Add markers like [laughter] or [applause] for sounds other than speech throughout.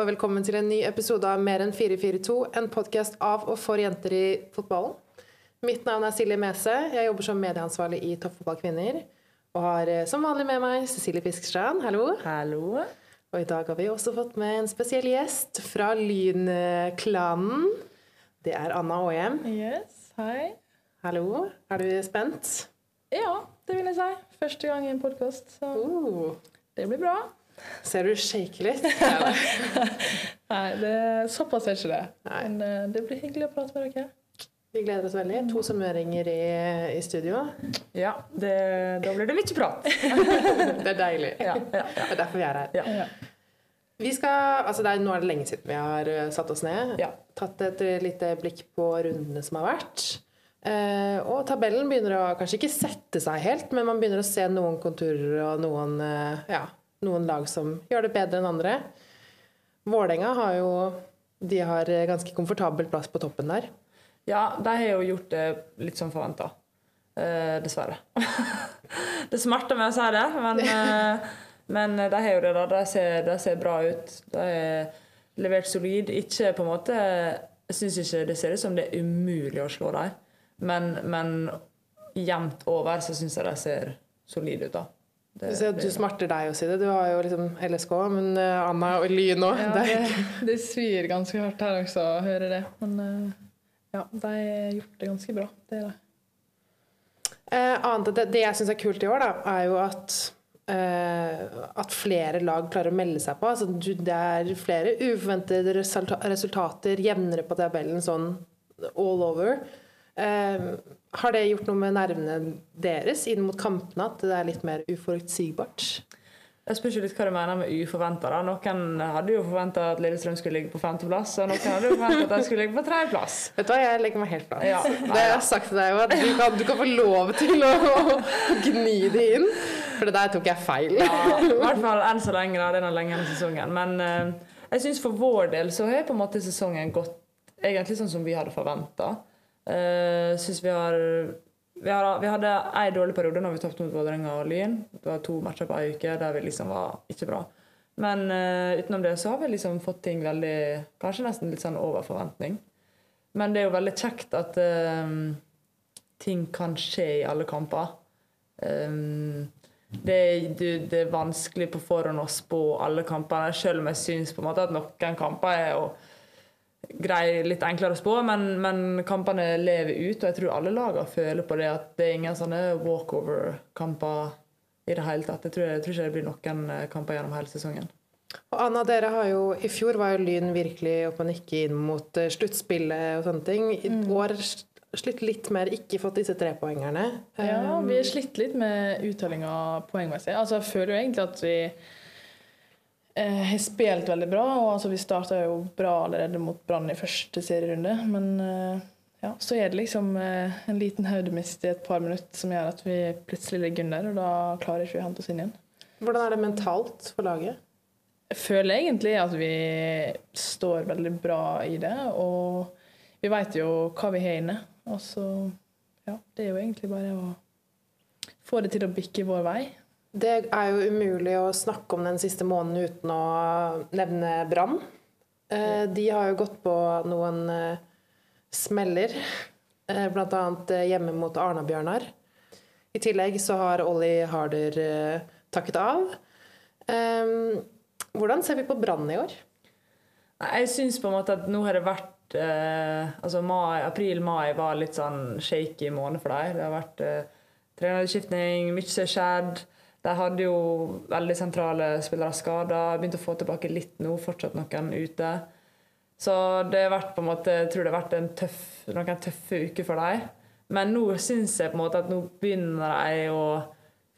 og velkommen til en ny episode av Mer enn 442, en podkast av og for jenter i fotballen. Mitt navn er Silje Mese. Jeg jobber som medieansvarlig i Toppfotballkvinner. Og har eh, som vanlig med meg Cecilie Fiskerstrand. Hallo. Hallo. Og i dag har vi også fått med en spesiell gjest fra Lynklanen. Det er Anna Aahjem. Yes, hei. Hallo. Er du spent? Ja, det vil jeg si. Første gang i en podkast, så Uh, det blir bra. Ser du shaker litt? [laughs] Nei, det, såpass er ikke det. Nei. Men eh, det blir hyggelig å prate med dere. Vi gleder oss veldig. To summeringer i, i studio. Ja, det, da blir det mye prat. [laughs] Det er deilig. Ja, ja, Det er derfor vi er her. ja. Ja. Vi skal, altså det er, nå er det lenge siden vi har eh, satt oss ned. Ja. Tatt et eh, lite blikk på rundene som har vært. Eh, og tabellen begynner å kanskje ikke sette seg helt, men man begynner å se noen konturer og noen, eh, ja, noen lag som gjør det bedre enn andre. Vålerenga har jo de har eh, ganske komfortabel plass på toppen der. ja, de har jo gjort det litt som forventa. Eh, dessverre. [laughs] det smerter meg å si det, men, [laughs] eh, men de har jo det. da. De ser, de ser bra ut. De har levert solid. Ikke på en måte Jeg syns ikke det ser ut som det er umulig å slå dem, men, men jevnt over så syns jeg de ser solide ut, da. Det- Du du det- smerter deg å si det. Du har jo liksom LSK, men eh, Anna og Lyn òg. Ja, det, det svir ganske hardt her også å høre det. Men eh, ja, de har gjort det ganske bra. Det er det. Eh, annet det, det jeg syns er kult i år, da, er jo at eh, at flere lag klarer å melde seg på. Altså, du, det er flere uforventede resultater jevnere på tabellen sånn all over. Eh, har det gjort noe med nervene deres inn mot kampene? At det er litt mer uforutsigbart? Jeg spørs jo litt hva du mener med uforventa. Noen hadde jo forventa at Lillestrøm skulle ligge på femteplass, og noen hadde jo forventa at de skulle ligge på tredjeplass. [laughs] Vet du hva, jeg legger meg helt flat. Ja. Det har sagt til deg var at du kan, du kan få lov til å, å gni det inn. For det der tok jeg feil. Ja, I hvert fall enn så lenge. da, Det er den lengre sesongen. Men eh, jeg syns for vår del så har på en måte sesongen gått egentlig sånn som vi hadde forventa. Uh, synes vi har vi, har, vi hadde en dårlig periode når vi tapte mot Vålerenga og Lyn. Det var to matcher på ei uke der vi liksom var ikke bra. Men uh, utenom det så har vi liksom fått ting veldig Kanskje nesten litt sånn over forventning. Men det er jo veldig kjekt at um, ting kan skje i alle kamper. Um, det, det, det er vanskelig på forhånd å spå alle kampene, selv om jeg syns på en måte at noen kamper er jo grei, litt enklere å spå, men, men kampene lever ut, og jeg tror alle lagene føler på det at det er ingen sånne walkover-kamper i det hele tatt. Jeg tror, jeg tror ikke det blir noen eh, kamper gjennom hele sesongen. Og Anna, dere har jo, I fjor var jo Lyn virkelig oppe og nikke inn mot eh, sluttspillet og sånne ting. I år slitt litt mer, ikke fått disse trepoengerne. Ja, Um, vi har slitt litt med uttellinga poengmessig. Altså, jeg føler jo egentlig at vi eh, har spilt veldig bra. og altså, Vi starta jo bra allerede mot Brann i første serierunde. Men eh, ja, så er det liksom eh, en liten haudemist i et par minutter som gjør at vi plutselig ligger under, og da klarer ikke vi å hente oss inn igjen. Hvordan er det mentalt for laget? Jeg føler egentlig at vi står veldig bra i det, og vi veit jo hva vi har inne. Og så Ja, det er jo egentlig bare å få det til å bikke vår vei. Det er jo umulig å snakke om den siste måneden uten å nevne Brann. Eh, De har jo gått på noen eh, smeller, eh, bl.a. hjemme mot Arna-Bjørnar. I tillegg så har Ollie Harder takket av. Eh, Hvordan ser vi på Brann i år? Jeg syns på en måte at nå har det vært altså mai, April-mai var litt sånn shaky måned for dem. Det har vært eh, trenerskiftning, mye som har skjedd. De hadde jo veldig sentrale spillere skada. Begynte å få tilbake litt nå, fortsatt noen ute. Så det har vært på en måte, jeg tror det har vært en tøff, noen tøffe uker for dem. Men nå syns jeg på en måte at nå begynner de å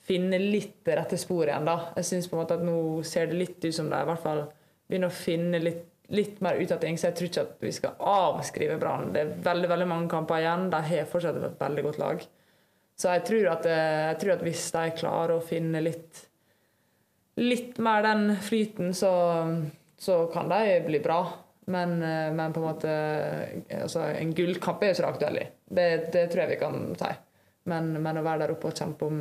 finne litt det rette sporet igjen. da. Jeg synes på en måte at Nå ser det litt ut som de i hvert fall begynner å finne litt, litt mer ut av ting. Så jeg tror ikke at vi skal avskrive Brann. Det er veldig veldig mange kamper igjen. De har fortsatt et veldig godt lag. Så jeg tror at, eh, jeg tror at hvis de klarer å finne litt litt mer den flyten, så, så kan de bli bra. Men, eh, men på en måte altså, En gullkamp er jo ikke aktuell i. Det, det tror jeg vi kan si. Men, men å være der oppe og kjempe om,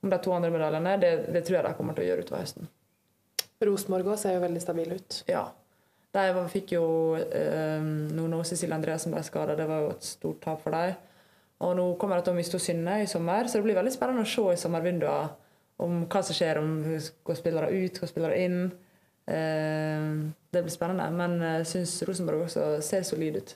om de to andre medaljene, det, det tror jeg de kommer til å gjøre utover høsten. Rosenborg òg ser jo veldig stabil ut. Ja. De fikk jo eh, Nå når Cecilie Andreassen ble skada, det var jo et stort tap for dem. Og nå kommer de til å miste Synne i sommer, så det blir veldig spennende å se i sommervinduene om hva som skjer, om hvor spillere ut, hvor spillere inn. Eh, det blir spennende, men jeg syns Rosenborg også ser solid ut.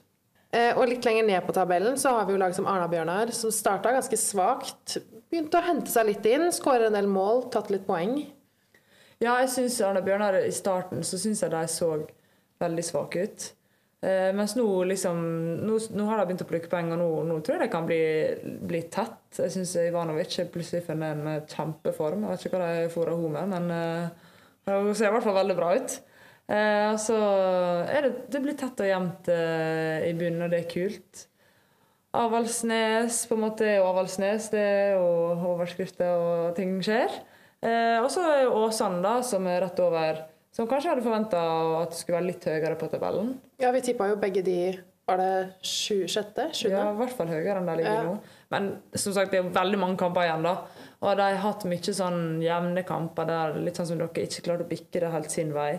Eh, og litt lenger ned på tabellen så har vi jo lag som Arna-Bjørnar, som starta ganske svakt. Begynte å hente seg litt inn, skårer en del mål, tatt litt poeng. Ja, jeg syns Arne Bjørnar i starten så syns jeg de så veldig svake ut. Eh, mens nå liksom nå, nå har de begynt å plukke poeng, og nå, nå tror jeg det kan bli, bli tett. Jeg syns Ivanovic er plutselig funnet en eh, kjempeform. Jeg vet ikke hva de fôrer henne med, men eh, hun ser i hvert fall veldig bra ut. Eh, så det, det blir tett og jevnt eh, i bunnen, og det er kult. Avaldsnes på en måte er jo Avaldsnes, det er jo overskrifter og ting skjer. Eh, og så er Åsane, da, som er rett over. Som kanskje hadde forventa at det skulle være litt høyere på tabellen. Ja, vi tippa jo begge de Var det sju, sjette? Sjuende? Ja, i hvert fall høyere enn de ligger Ja. nå. Men som sagt, det er veldig mange kamper igjen, da. Og de har hatt mye sånn jevne kamper der litt sånn som dere ikke klarte å bikke det helt sin vei.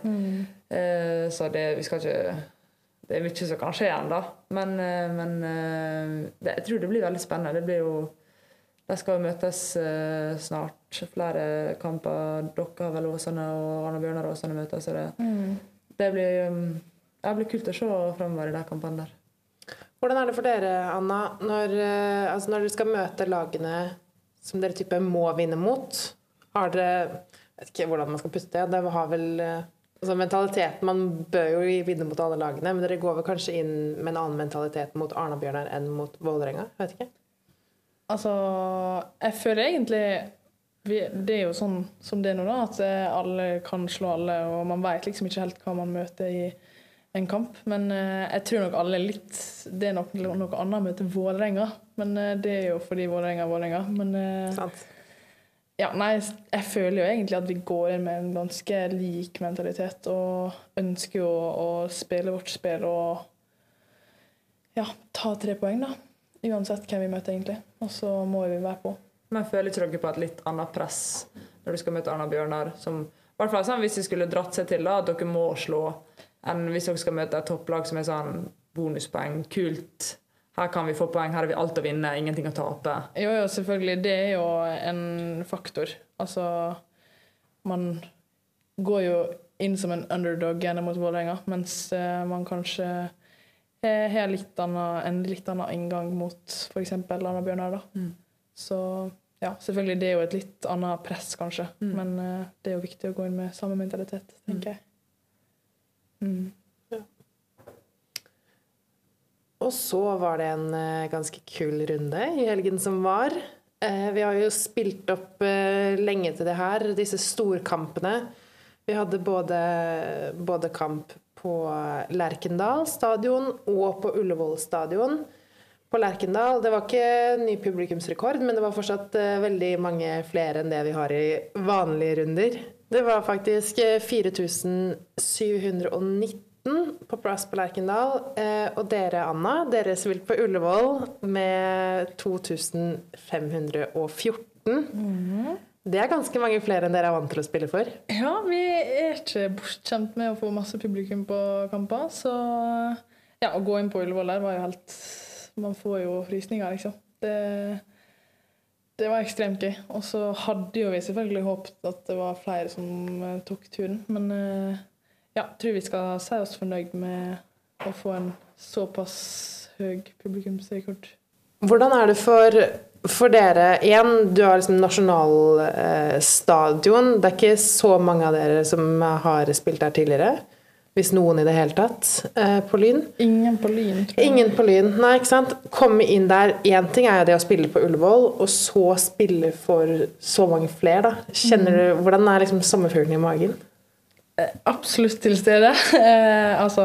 Eh, så det, vi skal ikke Det er mye som kan skje ennå. Men, eh, men eh, det, jeg tror det blir veldig spennende. Det blir jo De skal møtes eh, snart. Flere kamper. Dere har vel Åsane og Arne Bjørnar Åsane møter, Så det, det blir um, det blir kult å se fremover i de kampene der. Hvordan er det for dere, Anna, når, eh, altså når dere skal møte lagene som dere type må vinne mot? Har dere Jeg vet ikke hvordan man skal putte det. Det har vel eh, altså mentaliteten Man bør jo vinne mot alle lagene, men dere går vel kanskje inn med en annen mentalitet mot Arna-Bjørnar enn mot Vålerenga? Jeg Vet ikke. Altså, jeg føler egentlig Det er jo sånn som det er nå, da, at eh, alle kan slå alle, og man vet liksom ikke helt hva man møter i en kamp. Men eh, jeg tror nok alle er litt Det er nok noe annet å møte Vålerenga, men eh, det er jo fordi Vålerenga er Vålerenga. Men eh, ja, nei, jeg føler jo egentlig at vi går inn med en ganske lik mentalitet og ønsker jo å spille vårt spill og ja, ta tre poeng, da. Uansett hvem vi møter, egentlig. Og så må vi være på. Men føler ikke på et litt annet press når du skal møte Arna Bjørnar? Som, i hvert fall sånn, Hvis de skulle dratt seg til da, at dere må slå, enn hvis dere skal møte et topplag som er sånn bonuspoeng, kult. Her kan vi få poeng, her har vi alt å vinne, ingenting å tape. Jo, jo, selvfølgelig. Det er jo en faktor. Altså Man går jo inn som en underdog gjerne mot Vålerenga, mens eh, man kanskje har litt en litt annen inngang mot f.eks. Anna Bjørnar. da. Mm. Så ja, selvfølgelig det er jo et litt annet press, kanskje. Mm. Men uh, det er jo viktig å gå inn med samme mentalitet, tenker jeg. Mm. Og så var det en eh, ganske kul runde i helgen som var. Eh, vi har jo spilt opp lenge til det her, disse storkampene. Vi hadde både, både kamp på Lerkendal stadion og på Ullevål stadion. På Lerkendal det var ikke ny publikumsrekord, men det var fortsatt eh, veldig mange flere enn det vi har i vanlige runder. Det var faktisk eh, 4719 på plass på Lerkendal. Eh, og dere, Anna, dere spilte på Ullevål med 2514. Det er ganske mange flere enn dere er vant til å spille for. Ja, vi er ikke bortskjemt med å få masse publikum på kamper, så ja, å gå inn på Ullevål der var jo helt Man får jo frysninger, liksom. Det, det var ekstremt gøy. Og så hadde jo vi selvfølgelig håpet at det var flere som eh, tok turen, men eh, ja, tror vi skal si oss fornøyd med å få en såpass høy publikumsrekord. Hvordan er det for, for dere Igjen, du har liksom nasjonalstadion. Eh, det er ikke så mange av dere som har spilt der tidligere. Hvis noen i det hele tatt. Eh, på Lyn. Ingen på Lyn, tror jeg. Ingen på Lyn. Nei, ikke sant. Komme inn der Én ting er jo det å spille på Ullevål, og så spille for så mange flere, da. Kjenner du, Hvordan er liksom sommerfuglen i magen? absolutt til stede. [laughs] Eh, altså,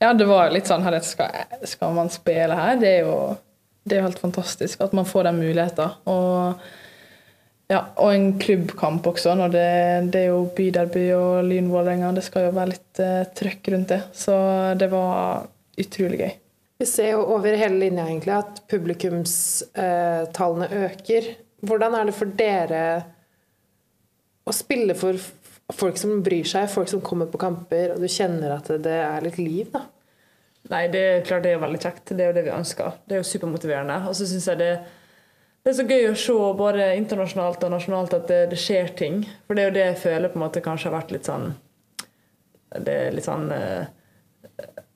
ja, det var jo litt sånn her, skal, skal man spille her? Det er jo det er jo helt fantastisk at man får den muligheten. Og, ja, og en klubbkamp også. Når det, det er jo byderby og Lyn Vålerenga. Det skal jo være litt eh, trøkk rundt det. Så det var utrolig gøy. Vi ser jo over hele linja egentlig at publikumstallene øker. Hvordan er det for dere å spille for folk som bryr seg, folk som kommer på kamper, og du kjenner at det er litt liv, da. Nei, det er klart det er veldig kjekt. Det er jo det vi ønsker. Det er jo supermotiverende. Og så syns jeg det, det er så gøy å se både internasjonalt og nasjonalt at det, det, skjer ting. For det er jo det jeg føler på en måte kanskje har vært litt sånn Det er litt sånn uh,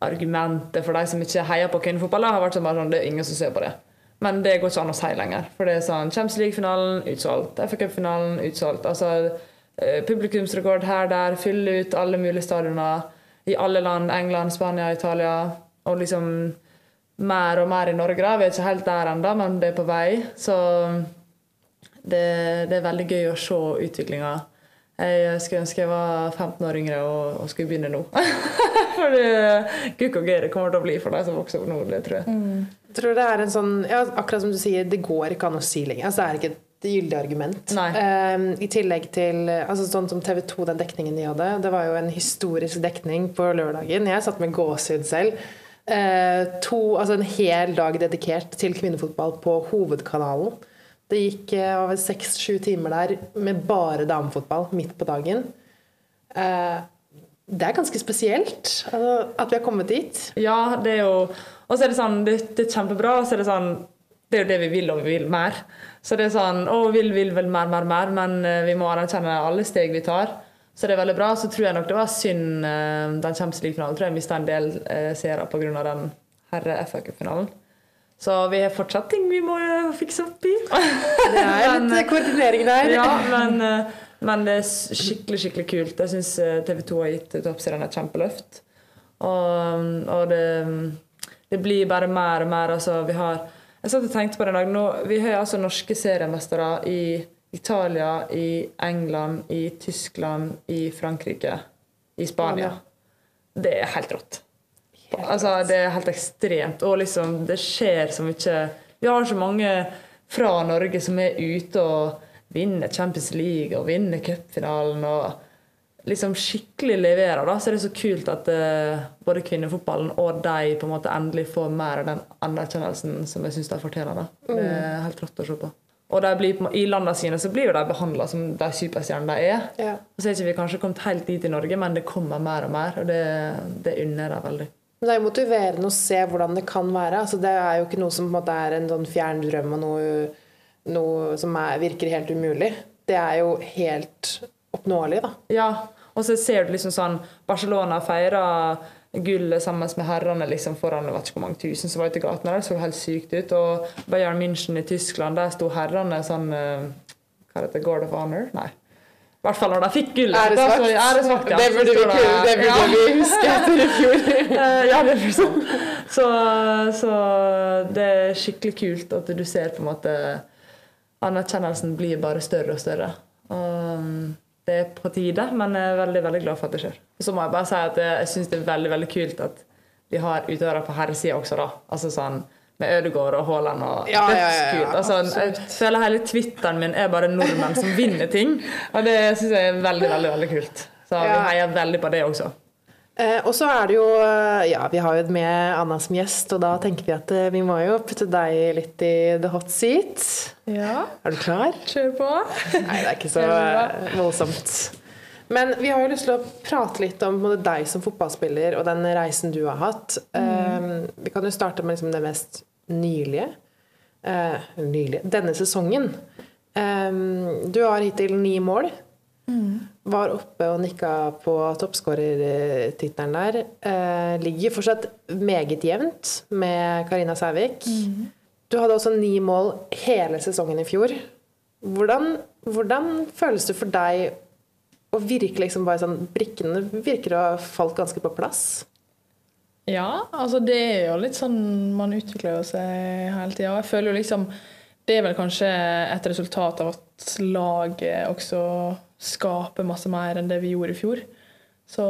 Argumentet for de som ikke heier på kvinnefotball, har vært sånn, at det er ingen som ser på det. Men det går ikke an å si lenger. For det er sånn Champions League-finalen utsolgt. FA Cup-finalen utsolgt. Altså uh, publikumsrekord her, der. Fylle ut alle mulige stadioner i alle land. England, Spania, Italia. Og liksom mer og mer i Norge. da. Vi er ikke helt der ennå, men det er på vei. Så det, det er veldig gøy å se utviklinga. Jeg skulle ønske jeg var 15 år yngre og, og skulle begynne nå. [laughs] for det gukk og gøy det kommer til å bli for deg som vokser opp nå. det tror jeg. Mm. Jeg tror det er en sånn, ja, Akkurat som du sier, det går ikke an å si lenger. Altså, det er ikke et gyldig argument. Um, I tillegg til altså sånn som TV 2, den dekningen de hadde. Det var jo en historisk dekning på lørdagen. Jeg satt med gåsehud selv. Uh, to, altså en hel dag dedikert til kvinnefotball på hovedkanalen. Det gikk over seks-sju timer der med bare damefotball midt på dagen. Uh, det er ganske spesielt altså, at vi har kommet dit. Ja, det er jo Og så er det sånn, det, det er kjempebra, og så er det sånn Det er jo det vi vil, og vi vil mer. Så det er sånn Å, vil, vil vel mer, mer, mer, men eh, vi må anerkjenne alle steg vi tar. Så det er veldig bra. Så tror jeg nok det var synd eh, den Champions League-finalen. Tror jeg mista en del eh, seere pga. den herre-FA Cup-finalen. Så vi har fortsatt ting vi må eh, fikse opp i. [laughs] Det er litt koordinering der. [laughs] ja, men, men, det er skikkelig skikkelig kult. Jeg syns TV 2 har gitt Toppserien et kjempeløft. Og, og det, det, blir bare mer og mer. Altså, vi har jeg satt og tenkte på det en dag. Vi har altså norske seriemestere i Italia, i England, i Tyskland, i Frankrike, i Spania. Det er helt rått. Altså, det er helt ekstremt. Og liksom, det skjer så mye Vi har så mange fra Norge som er ute og vinner Champions League og vinner cupfinalen. og liksom skikkelig leverer, da, så er det så kult at uh, både kvinnefotballen og de på en måte endelig får mer av den anerkjennelsen som jeg syns de fortjener. da. Det er mm. helt rått å se på. Og blir, I landene sine så blir jo de behandla som de superstjernene de er. Ja. Og så er ikke vi kanskje kommet helt dit i Norge, men det kommer mer og mer. Og det, det unner jeg veldig. Men det er jo motiverende å se hvordan det kan være. Altså, det er jo ikke noe som på en er en sånn fjern drøm og noe, noe som er, virker helt umulig. Det er jo helt oppnåelig, da. Ja, og så ser du liksom sånn Barcelona feirer gullet sammen med herrene liksom foran jeg vet ikke hvor mange tusen som var ute i gatene. Det så helt sykt ut. Og Bayern München i Tyskland, der sto herrene sånn eh, Hva heter det? Guard of Honor? Nei. I hvert fall når de fikk gullet. Æresvakt. Ja. Det burde vi, kunne, det burde ja. vi huske [laughs] etter i fjor. Eh, ja, det blir sånn. Så, så, det er skikkelig kult at du ser på en måte Anerkjennelsen blir bare større og større. Um, det er på tide, men jeg er veldig veldig glad for at det skjer. Så må jeg bare si at jeg syns det er veldig veldig kult at vi har utøvere på herresida også, da. Altså sånn med Ødegaard og Haaland og ja, ja, ja, ja altså, jeg føler hele Twitteren min er bare nordmenn som vinner ting. Og det syns jeg er veldig, veldig, veldig kult. Så vi heier veldig på det også. Eh, og så er det jo eh, Ja, vi har jo med Anna som gjest, og da tenker vi at eh, vi må jo putte deg litt i the hot seat. Ja. Er du klar? Kjør på. Nei, det er ikke så voldsomt. Men vi har jo lyst til å prate litt om deg som fotballspiller og den reisen du har hatt. Mm. vi kan jo starte med liksom det mest nylige. Nylige Denne sesongen. Du har hittil ni mål. Mm. Var oppe og nikka på toppskårertittelen der. Eh, ligger fortsatt meget jevnt med Karina Sævik. Mm. Du hadde også ni mål hele sesongen i fjor. Hvordan, hvordan føles det for deg å virke liksom bare sånn Brikkene virker å ha falt ganske på plass? Ja, altså det er jo litt sånn Man utvikler seg hele tida. Jeg føler jo liksom Det er vel kanskje et resultat av at laget også skape masse mer enn det vi gjorde i fjor. Så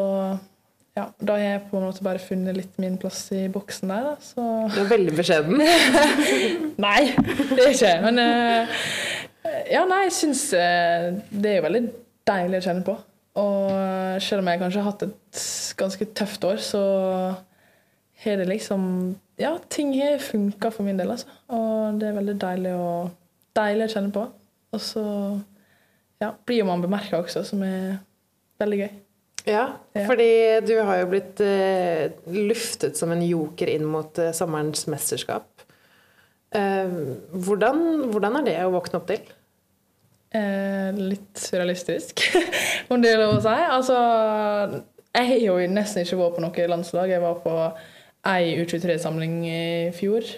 ja, da har jeg på en måte bare funnet litt min plass i boksen der. Da, så. Du er veldig beskjeden. [laughs] nei, det er ikke Men uh, ja, nei, jeg syns uh, det er jo veldig deilig å kjenne på. Og selv om jeg kanskje har hatt et ganske tøft år, så har det liksom Ja, ting har funka for min del, altså. Og det er veldig deilig å, deilig å kjenne på. Og så ja, blir jo man bemerka også, som er veldig gøy. Ja, Ja. fordi du har jo blitt uh, luftet som en joker inn mot uh, sommerens mesterskap. Uh, hvordan, hvordan er det å våkne opp til? Litt surrealistisk, [laughs] om det er lov å si. Altså, jeg har jo nesten ikke vært på noe landslag. Jeg var på ei U23-samling i fjor.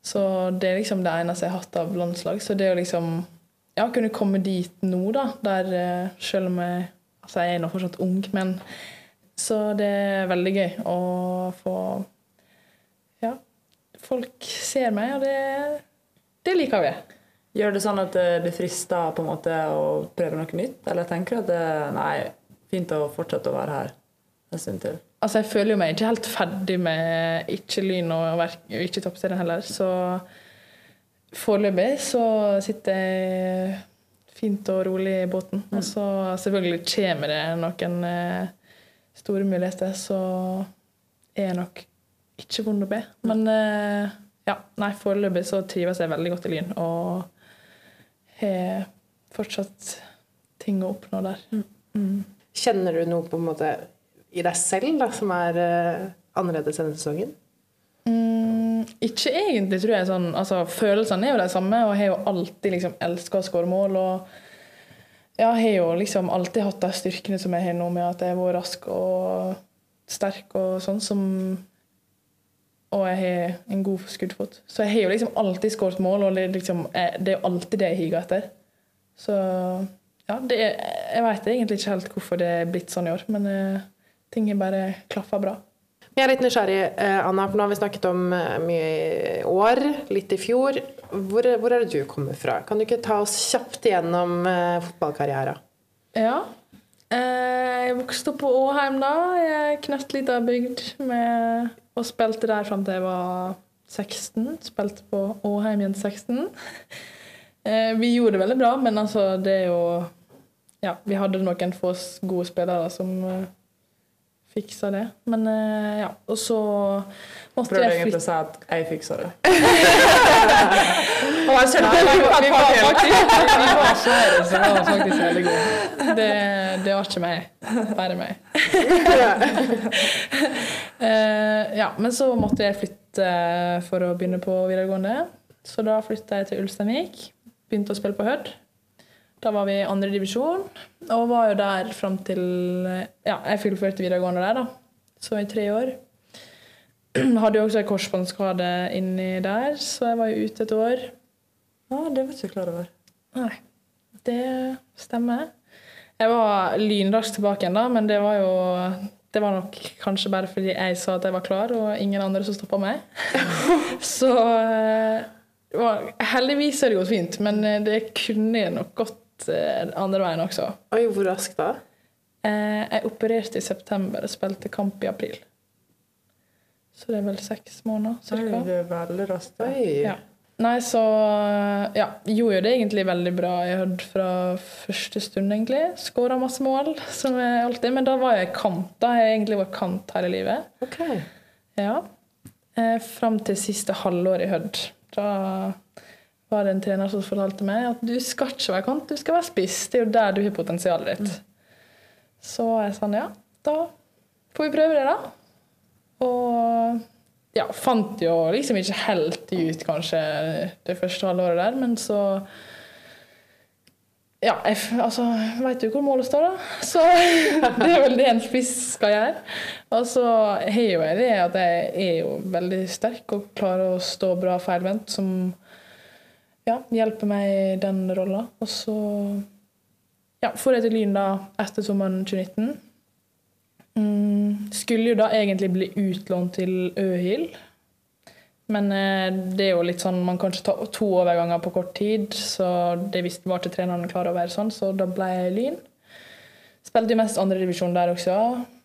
Så det er liksom det eneste jeg har hatt av landslag. Så det å liksom ja, kunne komme dit nå, da, der eh, selv om jeg Altså, jeg er nå fortsatt ung, men Så det er veldig gøy å få Ja, folk ser meg, og det, det liker vi. Gjør det sånn at det det frister på en måte å prøve noe nytt? Eller tenker du at det nei, fint å fortsette å være her en stund til? Altså, jeg føler jo meg ikke helt ferdig med ikke Lyn og, og ikke Toppserien heller, så foreløpig så sitter jeg fint og rolig i båten. Og så selvfølgelig kommer det noen eh, store muligheter, så er jeg nok ikke vond å be. Men eh, ja, nei, foreløpig så trives jeg veldig godt i Lyn, og har fortsatt ting å oppnå der. Kjenner du noe på en måte i deg selv da, som er eh, annerledes enn sesongen? Mm, ikke egentlig, tror jeg. Sånn, altså, følelsene er jo de samme, og jeg har jo alltid liksom, elska å skåre mål. Og ja, jeg har jo liksom alltid hatt de styrkene som jeg har nå, med at jeg har vært rask og sterk og sånn. som og jeg har en god skuddfot. Så jeg har jo liksom alltid skåret mål, og det liksom, det er jo alltid det jeg higer etter. Så ja, det jeg veit egentlig ikke helt hvorfor det er blitt sånn i år, men eh, ting har bare klaffa bra. Jeg er litt nysgjerrig, eh, Anna, for nå har vi snakket om eh, mye i år, litt i fjor. Hvor, hvor er det du kommer fra? Kan du ikke ta oss kjapt igjennom eh, fotballkarrieren? Ja. Jeg vokste opp på Åheim da. Jeg knøttlita bygd med, og spilte der fram til jeg var 16. Spilte på Åheim igjen 16. [laughs] Eh, Vi gjorde det veldig bra, men altså, det er jo Ja, vi hadde noen få gode spillere som fiksa det. Men eh, ja. Og så måtte Prøvde jeg egentlig å si at jeg fiksa det. [laughs] Og jeg kjenner var, vi var faktisk vi var [laughs] flere som var faktisk veldig gode. Det, det var ikke meg. Bare meg. [laughs] Eh, ja, men så måtte jeg flytte for å begynne på videregående. Så da flytta jeg til Ulsteinvik. Begynte å spille på Hødd. Da var vi i andre divisjon, og var jo der fram til Ja, jeg fullførte videregående der, da. Så i tre år. [clears throat] Hadde jo også en korsbåndskade inni der, så jeg var jo ute et år. Ja, det var ikke klar over. Nei, det stemmer. Jeg var lynraskt tilbake igjen, da, men det var jo det var nok kanskje bare fordi jeg sa at jeg var klar, og ingen andre som stoppa meg. [laughs] Så eh, heldigvis er det gått fint, men eh, det kunne nok gått eh, andre veien også. Oi, hvor raskt da? Eh, Jeg opererte i september og spilte kamp i april. Så det er vel seks måneder Oi, cirka. det er veldig raskt. Oi. Ja. Nei, så ja, gjorde jo det egentlig veldig bra. Jeg hørte fra første stund, egentlig. Skåra masse mål, som jeg alltid. Men da var jeg kant. Da har jeg egentlig vært kant hele livet. Ok. Ja. Eh, Fram til siste halvår i Hødd. Da var det en trener som fortalte meg at du skal ikke være kant, du skal være spiss. Det er jo der du har potensialet ditt. Så jeg sa ja, da får vi prøve det, da. Og ja, fant jo liksom ikke helt ut, kanskje, det første halvåret der, men så ja, jeg altså, veit du hvor målet står, da? Så [laughs] det er vel det en spiss skal gjøre. Og så har jo jeg det at jeg er jo veldig sterk og klarer å stå bra feilvendt, som ja, hjelper meg i den rolla. Og så ja, får jeg til Lyn da etter sommeren 2019. Mm, skulle jo da egentlig bli utlånt til Øhil. Men eh, det er jo litt sånn, man kan ikke ta to overganger på kort tid, så det visste var ikke treneren klar over, sånn, så da ble jeg Lyn. Spilte jo mest andredivisjon der også,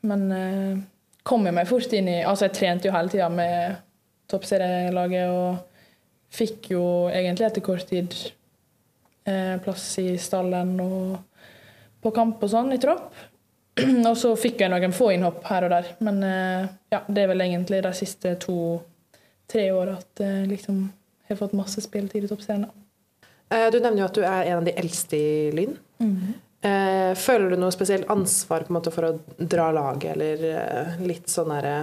men eh, kom jo meg fort inn i Altså, jeg trente jo hele tida med toppserielaget og fikk jo egentlig etter kort tid eh, plass i stallen og på kamp og sånn i tropp. [clears throat] og så fikk jeg noen få innhopp her og der, men eh, ja, det er vel egentlig de siste to-tre åra at jeg liksom har fått masse spilletid i toppserien. Eh, Du nevner jo at du er en av de eldste i Lyn. Eh, føler du noe spesielt ansvar måte for å dra laget, eller eh, litt sånn derre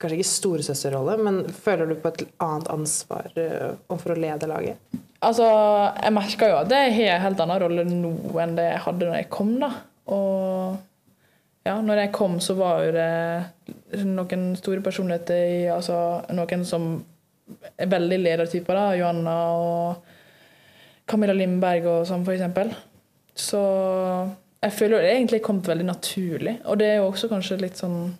Kanskje ikke storesøsterrolle, men føler du på et annet ansvar eh, overfor å lede laget? Altså, jeg merker jo at jeg har en helt annen rolle nå enn det jeg hadde når jeg kom. da. Og ja, når jeg kom, så var jo det noen store personligheter i altså Noen som er veldig ledertyper, da. Johanna og Camilla Lindberg og sånn, eksempel. Så jeg føler det egentlig kommet veldig naturlig. Og det er jo også kanskje litt sånn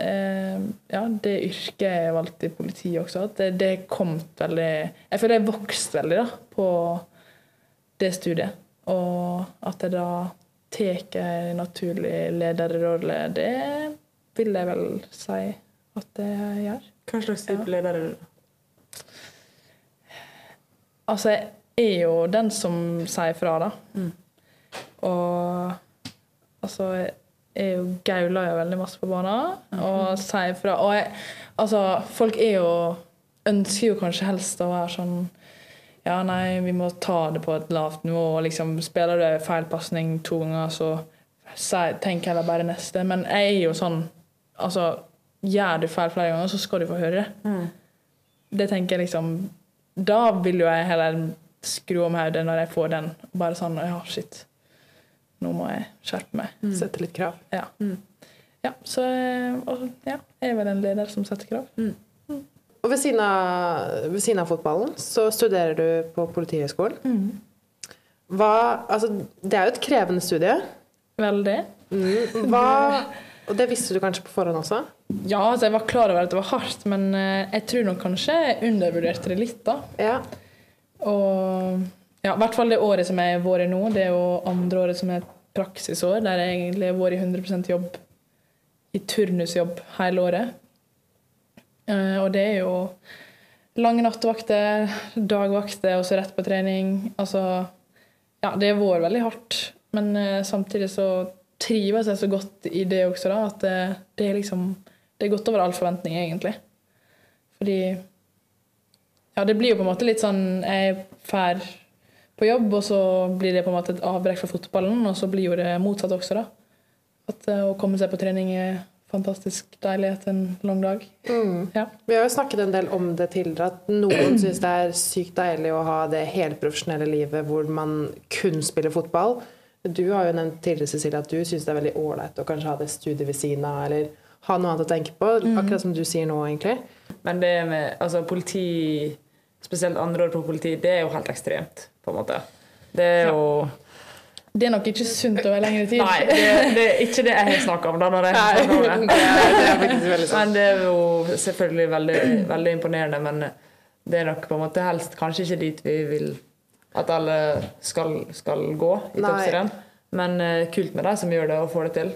eh, ja, det yrket jeg valgte i politiet også, at det, det kom veldig Jeg føler jeg vokste veldig da, på det studiet. Og at jeg da tar en naturlig lederrolle, det vil jeg vel si at jeg gjør. Hva slags type leder er du? Altså, jeg er jo den som sier fra, da. Mm. Og altså jeg er jo gauler jo veldig masse på banen og sier fra. Og jeg, altså, folk er jo ønsker jo kanskje helst å være sånn Ja, nei, vi må ta det på et lavt nivå. og liksom Spiller du feil pasning to ganger, så tenk heller bare neste. Men jeg er jo sånn Altså, gjør du feil flere ganger, så skal du få høre det. Mm. Det tenker jeg liksom Da vil jo jeg heller skru om hodet når jeg får den. Bare sånn Ja, shit. Nå må jeg skjerpe meg. Sette litt krav? Ja. Mm. ja så og, ja, jeg er vel en leder som setter krav. Og ved siden, av, ved siden av fotballen så studerer du på Politihøgskolen. Hva Altså, det er jo et krevende studie. Veldig. Mm. Hva Og det visste du kanskje på forhånd også? Ja, altså jeg var klar over at det var hardt, men eh, jeg tror nok kanskje jeg undervurderte det litt, da. Ja. Og ja, i hvert fall det året som jeg har vært i nå, det er jo andre året som er et praksisår, der jeg egentlig har vært i 100% jobb, i turnusjobb hele året. Eh, og det er jo lange nattevakter, dagvakter og så rett på trening. Altså Ja, det har vært veldig hardt, men eh, samtidig så trives jeg så godt i det også, da, at det, det er liksom Det er godt over all forventning, egentlig. Fordi ja, det blir jo på en måte litt sånn Jeg drar på jobb, og så blir det på en måte et avbrekk fra fotballen, og så blir jo det motsatt også, da. At eh, å komme seg på trening er fantastisk deilig etter en lang dag. Mm. Ja. Vi har jo snakket en del om det tidligere, at noen syns det er sykt deilig å ha det helprofesjonelle livet hvor man kun spiller fotball. Du har jo nevnt tidligere Cecilie, at du syns det er veldig ålreit å kanskje ha det studiet ved siden av, eller ha noe annet å tenke på. Akkurat som du sier nå, egentlig. Men det med altså, politi, spesielt andre år på politi, det er jo helt ekstremt, på en måte. Det er jo Det er nok ikke sunt over lengre tid. Nei, det, det er ikke det jeg har snakka om da. Når jeg om det. [laughs] det er, det er sant. Men det er jo selvfølgelig veldig, veldig imponerende. Men det er nok på en måte helst kanskje ikke dit vi vil at alle skal, skal gå i Nei. toppserien. Men uh, kult med de som gjør det og får det til.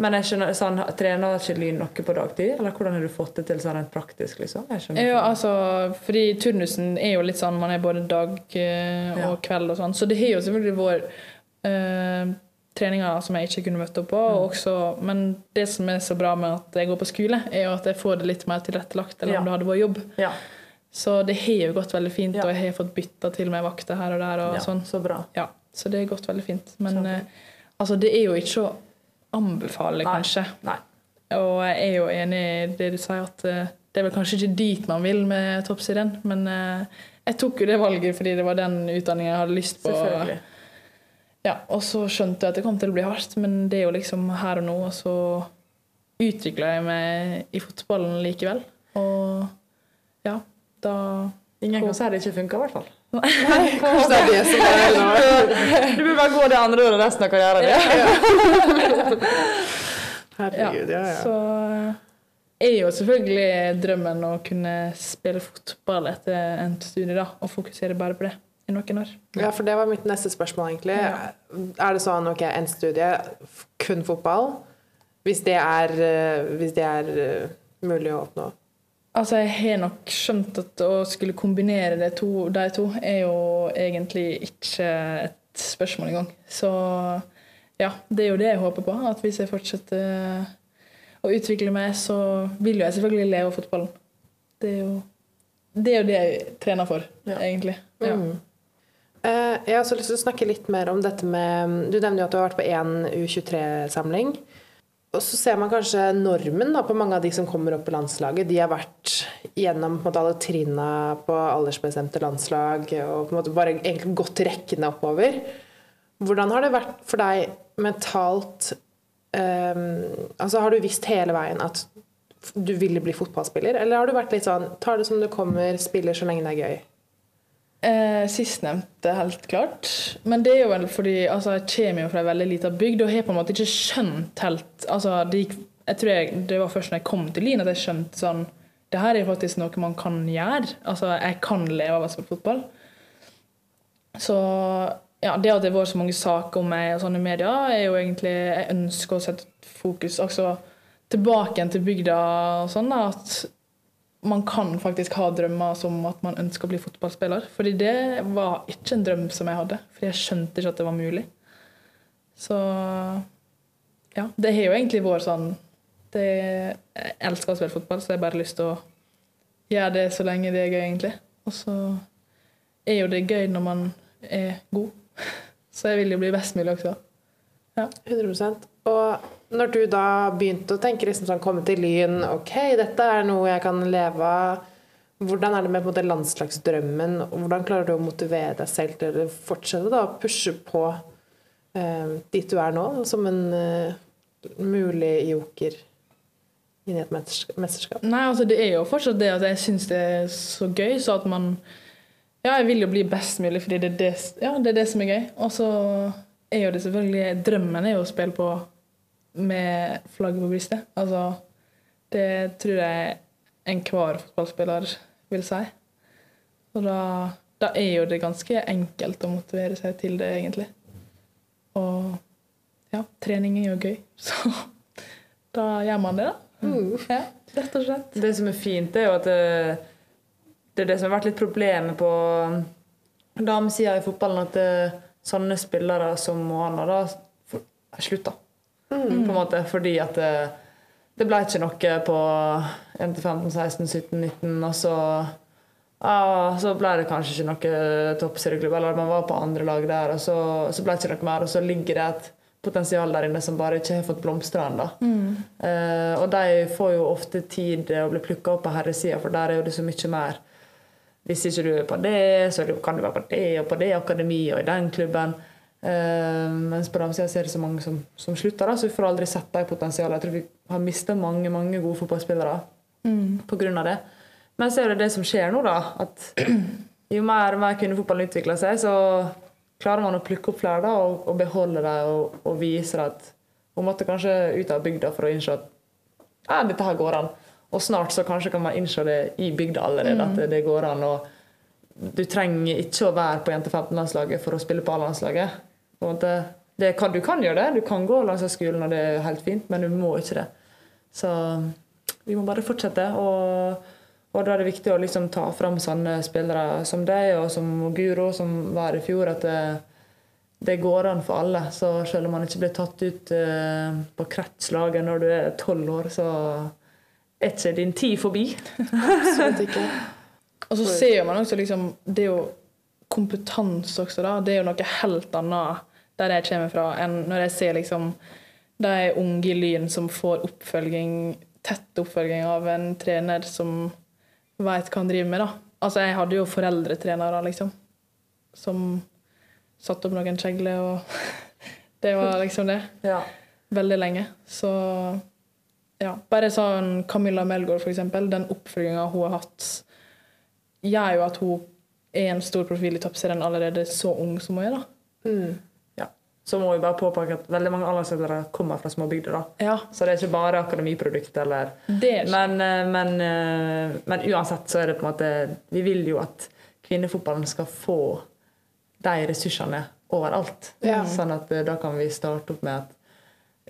Men jeg skjønner, sånn, trener ikke Lyn noe på dagtid? Eller hvordan har du fått det til sånn rent praktisk? liksom? Ja, altså, fordi turnusen er jo litt sånn Man er både dag eh, og Ja. kveld og sånn. Så det har jo selvfølgelig vært eh, treninger som jeg ikke kunne møtt opp på. Mm. Også, men det som er så bra med at jeg går på skole, er jo at jeg får det litt mer tilrettelagt enn Ja. om det hadde vært jobb. Ja, Så det har jo gått veldig fint, og jeg har fått bytta til meg vakter her og der. og ja, sånn. så bra. Ja, så det har gått veldig fint. Men eh, altså, det er jo ikke å anbefale, Nei. kanskje. Nei. Og jeg er jo enig i det du sier, at eh, det er vel kanskje ikke dit man vil med toppsiden, Men eh, jeg tok jo det valget fordi det var den utdanningen jeg hadde lyst på. Ja, og så skjønte jeg at det kom til å bli hardt, men det er jo liksom her og nå. Og så utvikla jeg meg i fotballen likevel. Og ja, da Ingen kan si det ikke funka, i hvert fall. Kanskje det er det som er. Du bør bare gå det andre året resten av karrieren din. [laughs] Herregud, ja, ja. Så er jo selvfølgelig drømmen å kunne spille fotball etter endt studie, da, og fokusere bare på det i noen år. Ja, for det var mitt neste spørsmål, egentlig. Er det sånn, ok, en studie, kun fotball? Hvis det er, eh, hvis det er eh, mulig å oppnå? Altså, jeg har nok skjønt at å skulle kombinere de to, de to er jo egentlig ikke et spørsmål engang. Så ja, det er jo det jeg håper på. At hvis jeg fortsetter å utvikle meg, så vil jo jeg selvfølgelig leve av fotballen. Det er jo det, er jo det jeg trener for, Ja. egentlig. Ja. Mm. Jeg har også lyst til å snakke litt mer om dette med Du nevner jo at du har vært på én U23-samling. Og så ser man kanskje normen da, på mange av de som kommer opp på landslaget. De har vært gjennom måte, alle trinna på aldersbestemte landslag og på en måte bare egentlig gått rekkene oppover. Hvordan har det vært for deg mentalt um, altså Har du visst hele veien at du ville bli fotballspiller, eller har du vært litt sånn tar det som det kommer, spiller så lenge det er gøy? Eh, Sistnevnte, helt klart. Men det er jo fordi altså, jeg kommer jo fra ei veldig lita bygd og har på en måte ikke skjønt helt altså, det gikk, Jeg tror jeg, det var først når jeg kom til Lien at jeg skjønte sånn Det her er faktisk noe man kan gjøre. Altså, jeg kan leve av å spille fotball. Så ja, det at det har vært så mange saker om meg og sånn i media, er jo egentlig Jeg ønsker å sette fokus altså, tilbake igjen til bygda og sånn. da, at man kan faktisk ha drømmer som at man ønsker å bli fotballspiller. Fordi det var ikke en drøm som jeg hadde. Fordi jeg skjønte ikke at det var mulig. Så ja, det har jo egentlig vært sånn det, Jeg elsker å spille fotball, så jeg har bare lyst til å gjøre det så lenge det er gøy, egentlig. Og så er jo det gøy når man er god. [laughs] Så jeg vil jo bli best mulig også. Ja. 100 Og når du da begynte å tenke liksom sånn, komme til Lyn Ok, dette er noe jeg kan leve av. Hvordan er det med måte, landslagsdrømmen? og Hvordan klarer du å motivere deg selv til å fortsette da, å pushe på eh, dit du er nå, som en eh, mulig joker inn i et mesterskap? Nei, altså det er jo fortsatt det at jeg syns det er så gøy, så at man Ja, jeg vil jo bli best mulig fordi det er det, ja, det, er det som er gøy. Og så er jo det selvfølgelig Drømmen er jo å spille på med flagget på brystet. Altså, det tror jeg enhver fotballspiller vil si. Og da, da, er jo det ganske enkelt å motivere seg til det, egentlig. Og ja, trening er jo gøy, [laughs] så da gjør man det, da. Mm. Ja, rett og slett. Det som er fint, er jo at det, det er det som har vært litt problemet på damesida i fotballen, at det, sånne spillere som Moana da slutta. Mm. På en måte, fordi at det, det ble ikke noe på 1-15, 16, 17, 19. Og så, ja, så ble det kanskje ikke noe toppserieklubb, eller man var på andre lag der, og så, så ble det ikke noe mer. Og så ligger det et potensial der inne som bare ikke har fått blomstre ennå. Mm. Eh, og de får jo ofte tid å bli plukka opp på herresida, for der er jo det så mye mer. Hvis ikke du er på det, så kan du være på det og på det akademiet og i den klubben. Uh, mens på damesida er det så mange som, som slutter, da, så vi får aldri sett det potensialet. Jeg tror vi har mista mange mange gode fotballspillere mm. pga. det. Men så er det det som skjer nå, da. At [clears throat] jo mer og mer kvinnefotballen utvikler seg, så klarer man å plukke opp flere da, og, og beholde dem og, og, vise at hun måtte kanskje ut av bygda for å innse at ja, dette her går an. Og snart så kanskje kan man innse det i bygda allerede, mm. at det, går an. og du trenger ikke å være på jente 15-landslaget for å spille på A-landslaget. Det kan, du kan gjøre det. Du kan gå langs skolen, og det er helt fint, men du må ikke det. Så vi må bare fortsette. Og, og da er det viktig å liksom ta fram sånne spillere som deg og som Guro, som var i fjor, at det, det går an for alle. Så selv om man ikke blir tatt ut uh, på kretslaget når du er tolv år, så er ikke din tid forbi. Absolutt ikke. [laughs] og så ser man også liksom Det er jo kompetanse også, da. Det er jo noe helt annet der jeg kommer fra, enn når jeg ser liksom de unge i Lyn som får oppfølging, tett oppfølging av en trener som veit hva han driver med. da. Altså, Jeg hadde jo foreldretrenere, liksom, som satte opp noen kjegler, og [laughs] det var liksom det. Ja. Veldig lenge. Så ja. Bare sånn Camilla Melgaard, for eksempel. Den oppfølginga hun har hatt, gjør jo at hun er en stor profil i toppserien allerede så ung som hun er. da. Mm. Så må vi bare påpeke at veldig mange aldersledere kommer fra små bygder. da. Ja. Så det er ikke bare akademiprodukt. Eller, men, eh, men, eh, men, uansett så er det på en måte Vi vil jo at kvinnefotballen skal få de ressursene overalt. Ja. Sånn at eh, da kan vi starte opp med at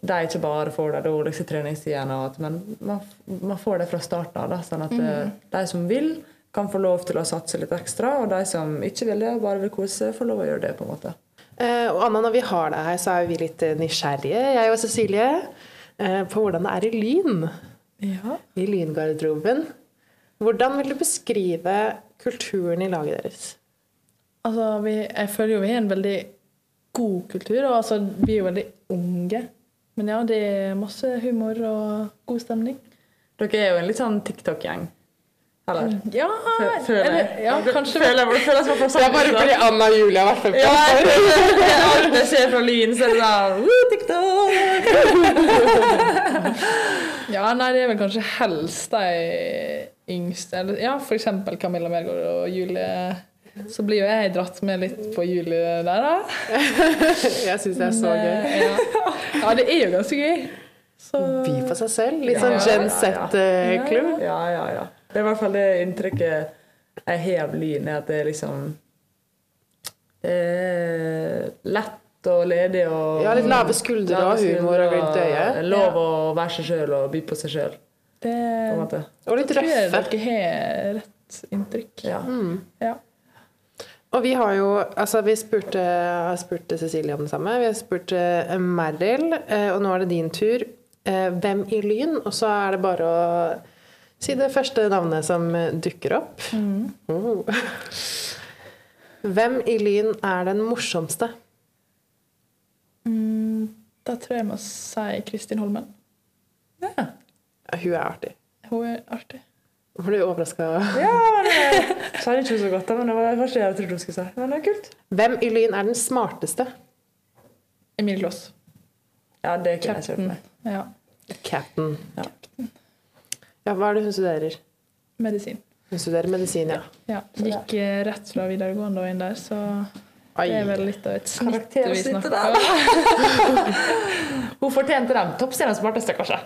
de ikke bare får de dårligste treningstidene, men man, man, får det fra starten av. Sånn at mm. de som vil, kan få lov til å satse litt ekstra, og de som ikke vil det, bare vil kose, får lov å gjøre det. på en måte. Eh, og Anna, når vi har deg her, så er vi litt eh, nysgjerrige, jeg og Cecilie, eh, på hvordan det er i Lyn. Ja. I Lyngarderoben. Hvordan vil du beskrive kulturen i laget deres? Altså, vi, jeg føler jo vi har en veldig god kultur, og altså, vi er jo veldig unge. Men ja, det er masse humor og god stemning. Dere er jo en litt sånn TikTok-gjeng. Eller? Ja, Fø- Føler eller, jeg. ja kanskje Føler føler, føler jeg Det er bare fordi Anna og Julie har vært med Ja, på ja, det. Alt jeg ser fra Lyn, så er det sånn TikTok! Ja, nei, det er vel kanskje helst de yngste. Eller, ja, for eksempel Camilla Melgaard og Julie. Så blir jo jeg dratt med litt på juli der, da. [laughs] Jeg syns det er så gøy. Ja. ja, det er jo ganske gøy. Så By på seg selv. Litt Ja, sånn ja, Gen ja, ja. Z-klubb. Ja, ja, ja. Det er i hvert fall det inntrykket jeg har av Lyn, at det er liksom eh, lett og ledig og Ja, litt lave skuldre og humor og glimt i øyet. Lov å være seg sjøl og by på seg sjøl, det på litt. Og litt tror jeg røffe. dere har rett inntrykk. Ja. Ja. Og vi har jo Altså, vi spurte, har spurt Cecilie om det samme. Vi har spurt eh, Merrill, eh, og nå er det din tur. Eh, hvem i Lyn? Og så er det bare å si det første navnet som dukker opp. Oh. Hvem i Lyn er den morsomste? Mm, da tror jeg jeg må si Kristin Holmen. Ja. Ja, Hun er artig. Hun er artig. Ble du overraska? ja, kjenner jeg sa ikke så godt, men det var det første jeg trodde hun skulle si. Men det er kult. Hvem i Lyn er den smarteste? Emil Kloss. Ja, det kunne jeg kjørt med. Ja. Captain. Ja. Ja, hva er det hun studerer? Medisin. Hun studerer medisin, ja. Ja. Gikk eh, rett fra videregående og inn der, så Oi. det er vel litt av et snitt vi snakker om. [laughs] Hun fortjente den. toppserien smarteste, kanskje.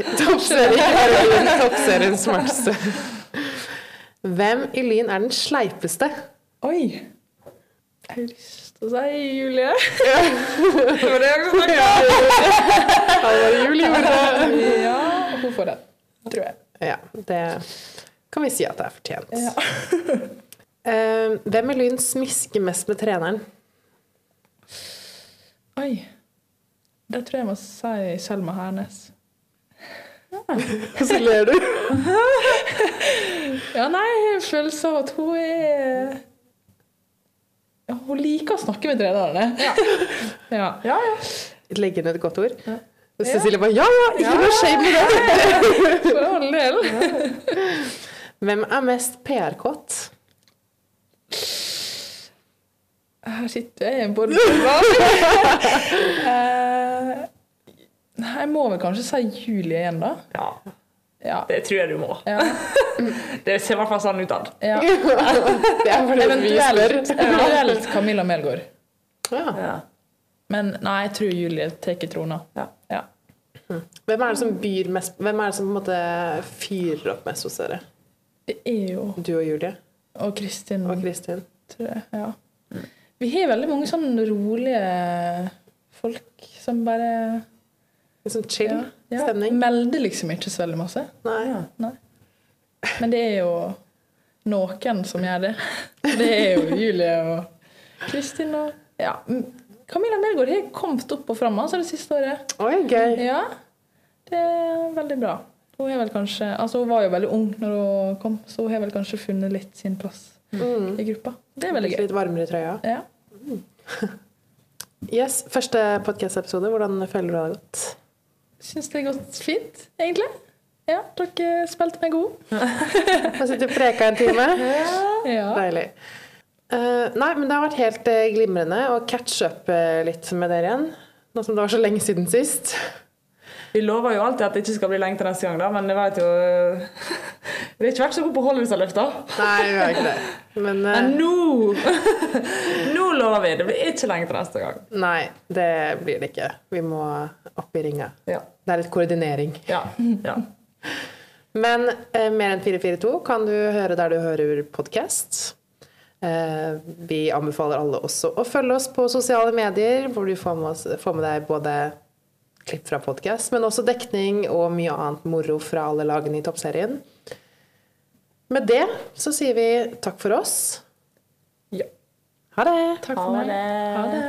Ikke [laughs] toppserien [laughs] smarteste. Hvem i Lyn er den sleipeste? Oi! Jeg har lyst til å si Julie. [laughs] Det var det jeg snakka om. Halvor Julie gjorde det. Ja, hun får den, tror jeg. Ja, det kan vi si at det er fortjent. Ja. Eh, hvem i Lyn smisker mest med treneren? Oi. Da tror jeg jeg må si Selma Hernes. [laughs] Hvorfor ler du. [laughs] Ja, nei, jeg føler så at hun er ja, Hun liker å snakke med trenerne. Ja. [laughs] Ja, ja. Legge ned et godt ord. Ja. Og Cecilie bare ja, ja, ikke noe shame i det. For all del. Hvem er mest PR-kåt? Her sitter jeg i en borg. [laughs] Eh, Nei, jeg må vel kanskje si Julie igjen, da. ja. Ja. Det tror jeg du må. ja. [laughs] Det ser i hvert fall sånn ut. av. ja. [laughs] Eventuelt, eventuelt Camilla Melgaard. Ja. Ja. Men nei, jeg tror Julie tar trona. Ja. Ja. Hvem er det som byr mest Hvem er det som på en måte fyrer opp mest hos dere? Det er jo Du og Julie Og Kristin, og Kristin. tror jeg. Ja. Vi har veldig mange sånn rolige folk som bare En sånn chill ja, stemning. melder liksom ikke så veldig masse. Nei. Nei. Men det er jo noen som gjør det. [laughs] Det er jo Julie og Kristin og Ja. Camilla Melgaard har kommet opp og fram altså, det siste året. Oi, gøy. Ja, det er veldig bra. Hun, kanskje, altså hun var jo veldig ung når hun kom, så hun har vel kanskje funnet litt sin plass Mm. i gruppa. Det er veldig gøy. Litt varmere i trøya. Ja. [laughs] Yes, Første podkast-episode. Hvordan føler du det har gått? Syns det har gått fint, egentlig. Ja, dere spilte meg god. Har [laughs] sittet og preka en time. [laughs] Ja. Deilig. Uh, nei, men det har vært helt uh, glimrende å catche up uh, litt med dere igjen. Nå som det var så lenge siden sist. Vi lover jo alltid at det ikke skal bli lenge til neste gang, da, men jeg vet jo [laughs] Vi har ikke vært så gode på løftene. Nei, vi har ikke det. Men uh... Men nå [laughs] Nå lover vi! Det blir ikke lenge til neste gang. nei, det blir det ikke. Vi må opp i ringa. Ja. Det er litt koordinering. Ja. ja. Men eh, Mer enn 442 kan du høre der du hører podkast. Eh, vi anbefaler alle også å følge oss på sosiale medier, hvor du får med, oss, får med deg både klipp fra podkast, men også dekning og mye annet moro fra alle lagene i toppserien. Med det så sier vi takk for oss. Ja. Ha det! Takk Ha for meg. det. Ha det.